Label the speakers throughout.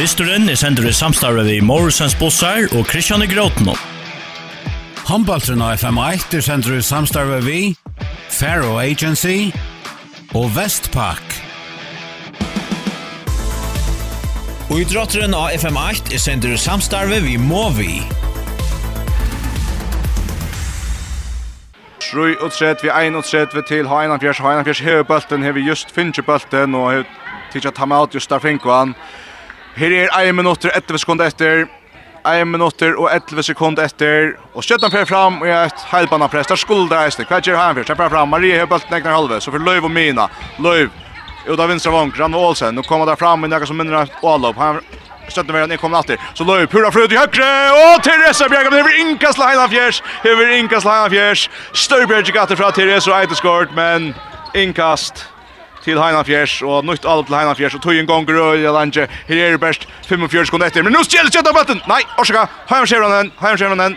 Speaker 1: Dysturen er sender i samstarve vi Morrisons Bossar og Christian i
Speaker 2: Gråtno. Av FM1 er sender i samstarve vi Faro Agency og Vestpak.
Speaker 1: Og idrotteren av FM8 er sender i samstarve vi Movi.
Speaker 3: Rui og tret, vi ein og tret, vi til ha fjers, ha fjers, hever bulten, hever just finnje bulten, og hever tidsja tam out just der finkvann. Her er 1 minutter, 11 sekunder etter. 1 minutter og 11 sekunder etter. Og skjøtten fer fram og er et heilbanna press. Der skulle det eisne. Hva gjør han først? Han fer fram. Marie har bølten egnar halve. Så for Løyv og Mina. Løyv. Ut av vinstra vank. Rann og Olsen. Nå kommer der fram med noe som minner av Ålop. Han Stötten verden kommer åter. Så Löv pura fröd i högre och Teresa Bjerga blir inkas line av fjärs. Över inkas line fjärs. Störbjerg gatter från Teresa och Eideskort men inkast til Heinafjers, og nytt alt til Heinafjers, og tøyen grøy og Jalange, her er det best, 45 sekunder etter, men nå stjeler Kjøtta bøtten! Nei, orsaka, Heim Sjevranen, Heim Sjevranen,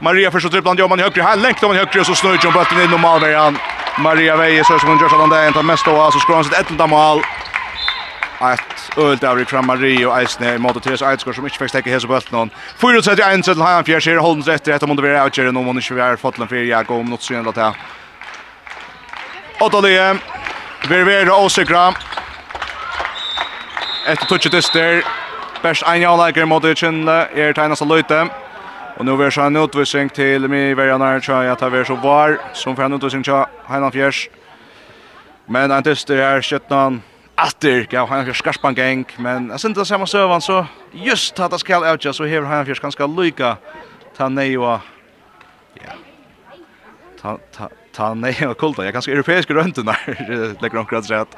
Speaker 3: Maria først og trippland, jobber man i høyre, her lengt om man i høyre, og så snøy om bøtten inn og Malverjan. Maria Veie, så som hun gjør sånn, det er en av mest av, så skår han sitt etter mål. Et ølt av Rikram Marie og Eisne i måte Therese Eidsgård som ikke fikk stekke hese bøtten hon. 431 til Heinafjers, her holden seg etter, etter om det vil være utgjøre, nå må hun ikke være fotlen for jeg går om noe synd at. Åtta lige, Ververa osikra. Etter touchet dyster. Best ein jauleiker mot det kjenne er tegnast av løyte. Og nå vil jeg en utvisning til mi verja nærkja i at jeg vil så var, som får en utvisning til Heinan Fjers. Men en dyster her, Kjøtnan, Atter gav Heinan Fjers skarpan geng, men jeg synes det samme søvann, så just at det skal avtja, så hever Heinan Fjers ganske lyka ta nei og... Ja. Ta, ta, ta nej och kulta. Jag kanske europeiska rönten där lägger omkring så att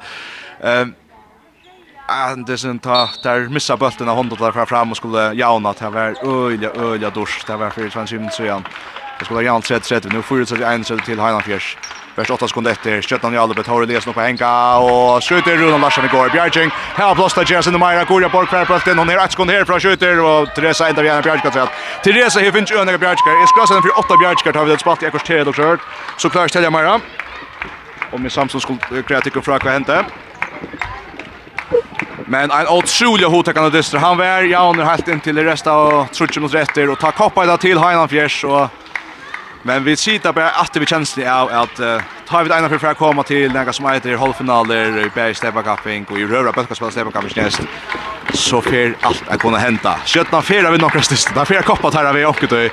Speaker 3: ehm Andersen ta där missa bulten av honom där fram och skulle jauna till var öliga öliga dusch där var för Svensson så igen. Det skulle jauna 30 30 nu får det så en så till Heinafjärs. Värst 8 sekunder efter. Stjärnan Jalle Albert har det på Henka och skjuter Runa Larsson igår. Bjärging. Här blåsta Jensen och Myra. Goria Borg kvar på den och ner ett sekund här från skjuter och Teresa ändrar gärna Bjärging så att Teresa här finns öniga Bjärging. Jag ska sen för 8 Bjärging tar vi ett spalt i ekors 3 och skört. Så klarar Stelja Myra. Och med Samson skulle kreativ fråga vad hände. Men en otrolig hot kan Han var ja under helt in till det resten av trutchen mot rätter och ta koppa till Heinan Fjärs och Men vi sitter bara att vi känns det av att uh, ta vi ena för att komma till några som heter halvfinaler i Berg Steppa Cupping och i Röra Bötka spelar Steppa Cupping näst. Så för allt att kunna hända. Skötna fyra vi några sist. Där fyra koppar här vi och då.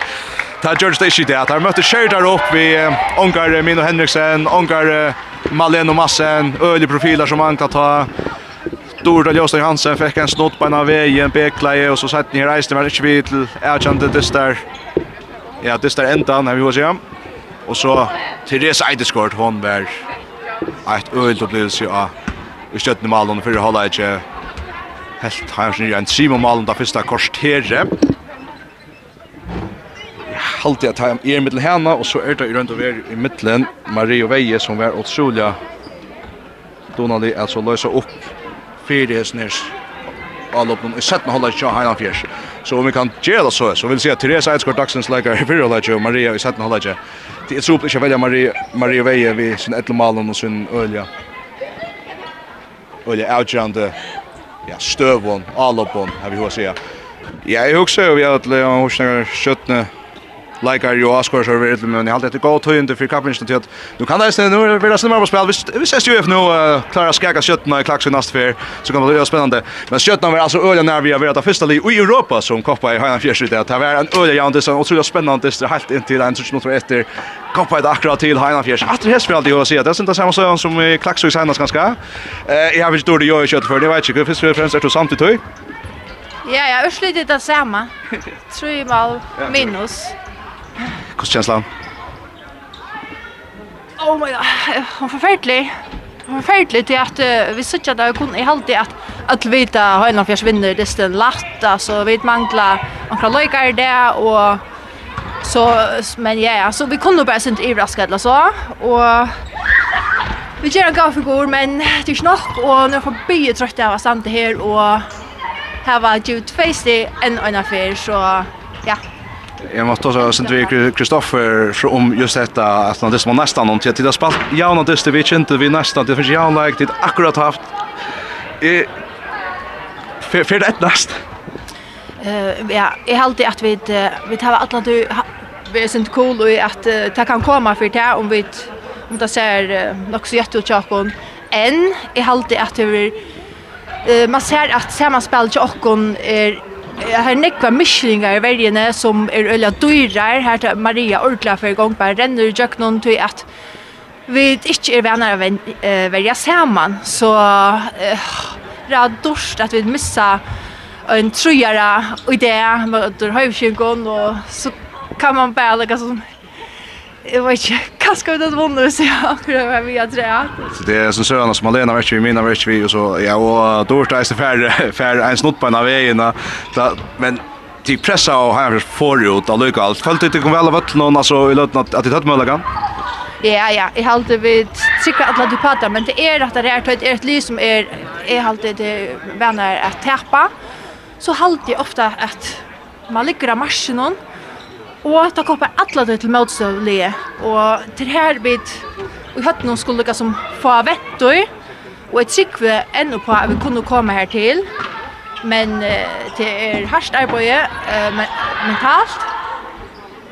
Speaker 3: Ta George Daisy där. Där mötte Sheridan upp vi Ongar Mino Henriksen, Ongar Maleno Massen, öliga profiler som man kan ta. Dorda Ljóstein Hansen fick en snott på en av vägen, Beklaje och så sett ni i rejsten, men inte vi till Erkjande Distar. Ja, det står enda när vi var så. Och så Therese Eideskort hon var ett ölt upplevelse av i stöttne malen för hålla inte helt hans nya en Simon malen där första korstere. Halt jag tar i mitten härna och så är det runt över i mitten Mario Veje som var otroliga Donaldi alltså lösa upp för det snärs upp i sätta hålla sig här fjärs. Så om vi kan ge det så så vill säga Therese Eidskort dagsens lägger i fyrir hålla sig Maria i sätta hålla sig. Det är så uppligt att välja Maria Maria Veje vid sin etlemalen och sin olja. Olja outjande ja stövon all upp har vi hur säga. Ja, jag också vi har att lägga hos Likar jo Oscar så vet du men jag hade det gå till för kapningen till att nu kan det sen nu blir det snarare spel. Visst vi ses ju if nu klara skaka skötna i klaxen nästa för så kommer det bli spännande. Men skötna var alltså öliga när vi har varit första lig i Europa som koppar i Hanna fjärde det här var en öliga jant så otroligt spännande det är helt in till en sorts mot efter koppa det akkurat till Hanna fjärde att det häst för alltid att se. Det är inte samma sak som i klaxen sen ganska. Eh jag har inte då det jag kött för det vet jag för främst är det samtidigt
Speaker 4: Ja, ja, urslutet det samma. Tre mål minus. Ja.
Speaker 3: Hur känns det?
Speaker 4: Oh my god, hon förfärlig. Hon förfärlig till att uh, vi sitter där kun i halvtid att att vita har en fjärs vinner det sten lätt alltså vi mangla några kan lojka det och så men ja yeah, så vi kunde bara sent överraska eller så och vi gör en gav för går men det är snart och nu får bli trött av samt det här och här var Jude två en annan affär så ja yeah.
Speaker 3: Jag måste också sen vi Kristoffer för om just detta att han det var nästan någon tid att spalt. Ja, någon det vi inte vi nästan det finns jag like det akkurat haft. Eh för för det näst.
Speaker 4: Eh ja, jag håller att vi vi tar alla du vi är sent cool och att det kan komma för det om vi om det ser också jätteutåt än En jag att att eh man ser att sammanspel till och är har nekva mislingar i vergene som er øyla dyrar, her til Maria Orkla for gong bare renner i jøknon til at vi ikke er venner av verja saman, så uh, det er dårst at vi missa en trujara idé med høyvkjengon, og så kan man bare lukka sånn, jeg vet ikke, kanske vi att vunna och jag akkurat vi har tre.
Speaker 3: Så det är som söna som Malena vet vi mina vet vi och så ja och då är det färre färre en snott på en av vägarna. Men de pressa och här för ut lycka allt. Följt inte kom väl av att någon alltså i löten att det är ett möjliga.
Speaker 4: Ja, ja, jag har alltid vid sikra alla du pratar, men det är att det är ett, ett liv som är, är alltid det venner att tepa, så halte jeg ofta att man ligger av marsjen Og ta koppar alla det til motstøvlige. Og til her bit og hatt noen skulle lukka som få vettur. Og jeg trygg vi enda på at vi kunne komme her til. Men uh, det er hardt arbeid uh, mentalt.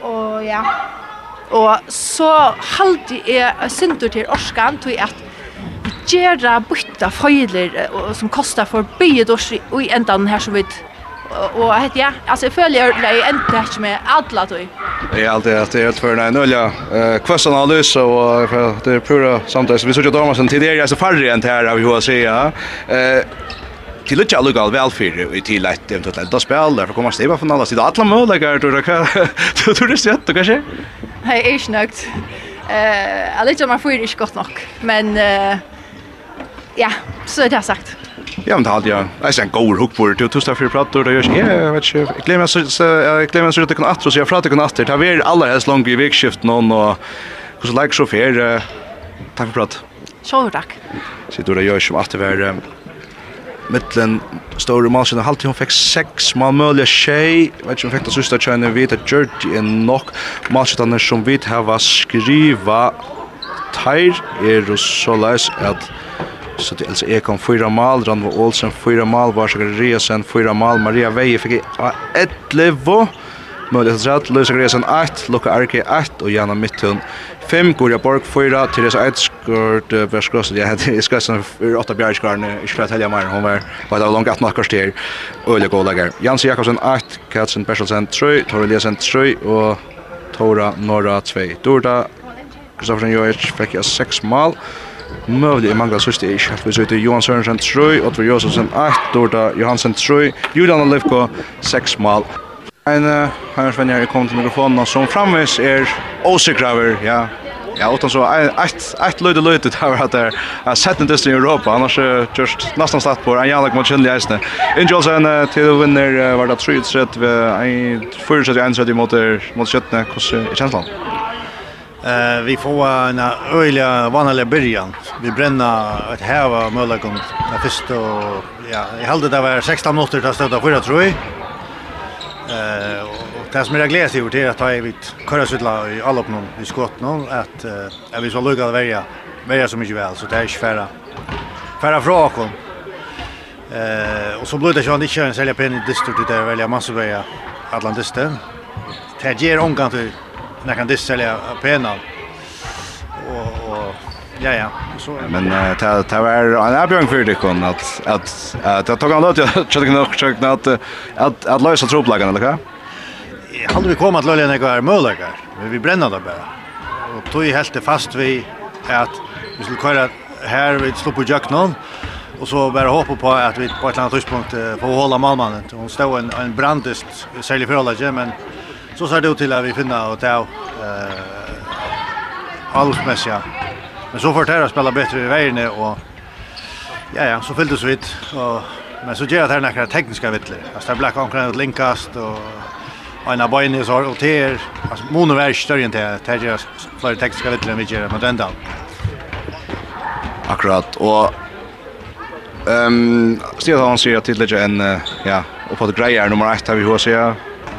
Speaker 4: Og ja. Og så halde jeg synder til Orskan til at gjøre bytta føyler som kostar for bygget oss i enda her som vi och heter jag alltså följer jag det inte inte med alla då.
Speaker 3: Det är alltid att det är för en nolla eh kvassanalys och det är pura samtidigt vi såg ju damer sen tidigare så färre än här av hur säga. Eh till att jag lugal väl för i till ett eventuellt enda spel där för kommer stäva från alla sidor alla möjliga tror jag. Du tror det sett kanske?
Speaker 4: Nej, är snögt. Eh, alltså man får ju inte gott nog. Men eh ja, så det har sagt.
Speaker 3: Ja, men det hade jag. Det är en god hook på det. Du tustar för pratar och det görs. Ja, vet inte. Jag glömmer så jag glömmer så att det kan attro så jag pratar kan attro. Det är alla helst långt i vekskift någon och hur så lik så för tack för prat.
Speaker 4: Så tack.
Speaker 3: Så du det görs som att det var mittlen stora matchen och halvtid hon fick sex man möjliga tjej vet inte om fick det sista tjejen vet att George är nog matchen som vi har skriva Tær er så leis at Så det alltså är kom fyra mål, Ranvo Olsen fyra mål, Varsågård Resen fyra mål, Maria Veje fick ett levo. Möjlighet att Lösa Gresen 8, Luka Arke 8 och Jana Mittun 5, Gorja Borg 4, Teresa Eidsgård, Värskross, jag hade i skräsen för 8 bjärgskarn, i för att mer, hon var på det långt att 18 kvarts till, Öle Gålager. Jakobsen 8, Katsen Perselsen 3, Tora Lesen 3 och Tora Norra 2. Dorda Kristoffersen Jovic fick jag 6 mål. Mövlig i mangla sørste ish. Vi ser søyte Johan Sørensen 3, Otvor Josefsen 8, Dorda Johansen 3, Julian Olivko 6 mal. En herrsvenjer er kommet til mikrofonen som framvis er åsikraver, ja. Ja, utan så ett ett löjde löjde det har att där Jag sett den i Europa annars är just nästan stått på en jävla match i Island. Ingelsen till vinner var det 3-1 vi en första i mot mot Sjötne hur känns det?
Speaker 5: Eh vi får en öliga vanliga början. Vi bränna ett häva möjligen Det första och ja, i hade det var 16 minuter till stöta förra tror jag. Eh och det som är glädje gjort är att ta vi köra sutla i alla uppnån i skott någon att eh, vi så lugga välja välja så mycket väl så det är svära. Färra från Eh och så blev det ju inte en sälja penny distrikt där välja massa av Atlantisten. Det ger omgång till när kan det sälja penal. Och och ja ja, så
Speaker 3: men ta ta var en Björn för det kon att att att tog han åt jag tror nog försökt att att att lösa tropplagen eller vad?
Speaker 5: Hade vi kommit att lösa några möjligheter. Men vi bränner det bara. Och tog helt fast vi att vi skulle köra här vi slår på Jöknon och så bara hoppa på att vi på ett annat tidspunkt får hålla Malmannen. Hon stod en en brandist säljer gemen men så ser det ut til at vi finner og ta eh allsmässiga. Men så får Terra spela bättre i vägen och ja ja, så fylldes vi ut och men så gör det här några tekniska vittler. Alltså det blir kanske något linkast och Aina Bajni så har Oter, alltså Mono är större än det, det gör flera tekniska vittler än vi gör mot ändan.
Speaker 3: Akkurat, och Ehm, um, Stefan han sier at tidligere en, ja, och på det grejer nummer 1 har vi hur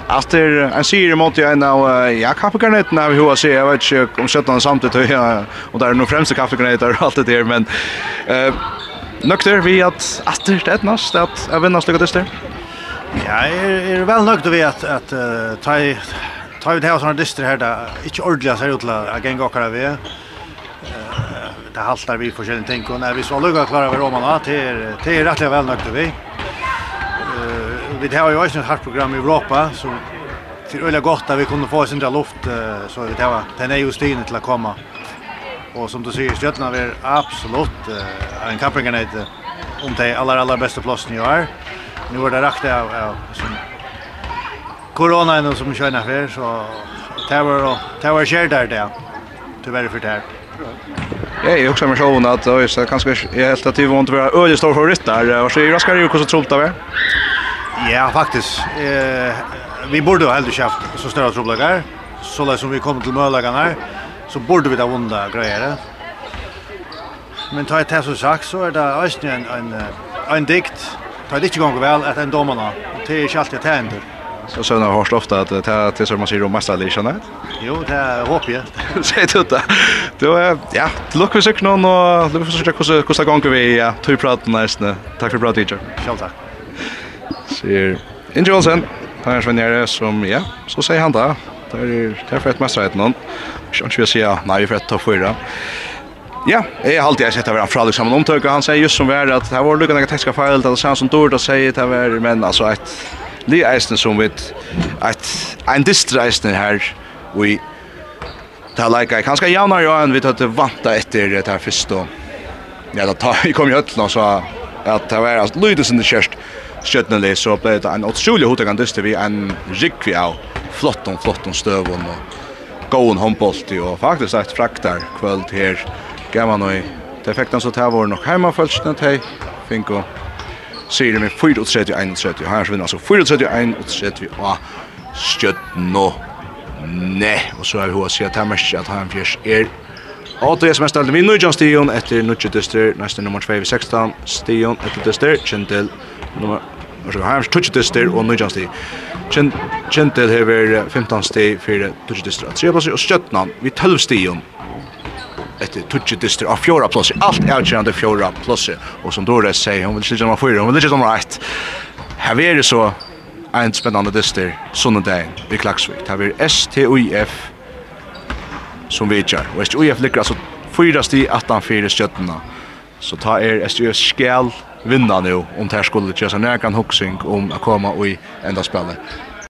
Speaker 3: Att det en syr mot en av ja kaffegranater när vi hur ser jag vet inte om sätta samtidigt och där är nog främst kaffegranater och allt det där men eh nökter vi att att det är näst att jag vinner slika dyster.
Speaker 5: Ja, är är väl nökter vi att uh, ta ta det här såna dyster här där inte ordliga ser ut til å och akkurat vi. Uh, det haltar vi forskjellige ting, og när vi så lugga klara över romarna till till rättliga väl nökter vi vi har jo også et hardt program i Europa så det er öliga godt at vi kunne få sin inte luft så vi har den er jo stigen til å komme. Og som du sier, støttene er absolutt uh, en kappringarnöjt om de aller, aller beste plassene jag är. Nu är det rakt av, av som corona är som kör ner så det var det var skär där det. Tyvärr för det
Speaker 3: här. Jag är också med showen att jag kanske jag helt att vi var inte vara ödestor favorit där. Vad säger Raskar Jukos och Trolta?
Speaker 5: Ja, faktisk. Eh, vi borde ha heldig haft så snöra troblagar. Så lär som vi kom till Mölagana här så borde vi da vunda grejer. Men tar jag det som sagt så är det ösnen en, en, en dikt. Tar det inte gånger väl att en domarna. Det är inte alltid det
Speaker 3: händer. Så sen har hört ofta at det er til som man sier om massa ligan
Speaker 5: Jo, det hoppas jag.
Speaker 3: Säg det då. Då är ja, look vi noen, og lukk vi försöker hvordan kosta gånger vi ja, tog praten, nästan. Takk for bra teacher.
Speaker 5: Själv tack.
Speaker 3: Sier Inge Olsen, han er svenjere som, ja, så sier han da. Det er, det er for et mestre etter noen. Ikke vil si, nei, vi får et topp fyra. Ja, jeg har alltid sett att vara fralig omtøk, og Han säger just som värre att det var var lukkande tekniska feil, det känns som dårlig att si det här var, men alltså ett li eisne som vet et en distreisen här vi ta like kanske javnar jag enn vi tatt vanta efter det här og Ja, da ta, vi kom ju öll så att det var alltså lydelsen det kärst skjøttene så ble det en utrolig hodegant dyster vi en rikvi av flotton, flotton støvun og gåen håndbolt og faktisk et fraktar kvöld her. Gaman og det fikk den så til vår nok heimafølsene til Finko. Og sier med 4-31-31 her så vinner altså 4-31-31 og skjøttene ne og så er vi hva sier at her mest at han fjers er Og det er som er stedet vi nå i Stion etter Nudje Dyster, neste nummer 2 i 16, Stion etter Dyster, kjentil nummer så har han touch det där och nu just det. Chen kent det här 15 steg för touch det där. Tre passar och stöttnan vi 12 stegen. Ett touch det där av fjärde plats. Allt är utgörande fjärde plats och som då det säger hon vill sitta med fyra, hon vill sitta med rätt. Här är det så en spännande dyster sonnedagen i Klaksvik. Här er STUIF som vi kjær. Og STUIF ligger altså fyra sti 18 fyra stjøttena. Så ta er STUIF skal vinna nu om det här skulle göra näkan huxing om att komma i enda spelet.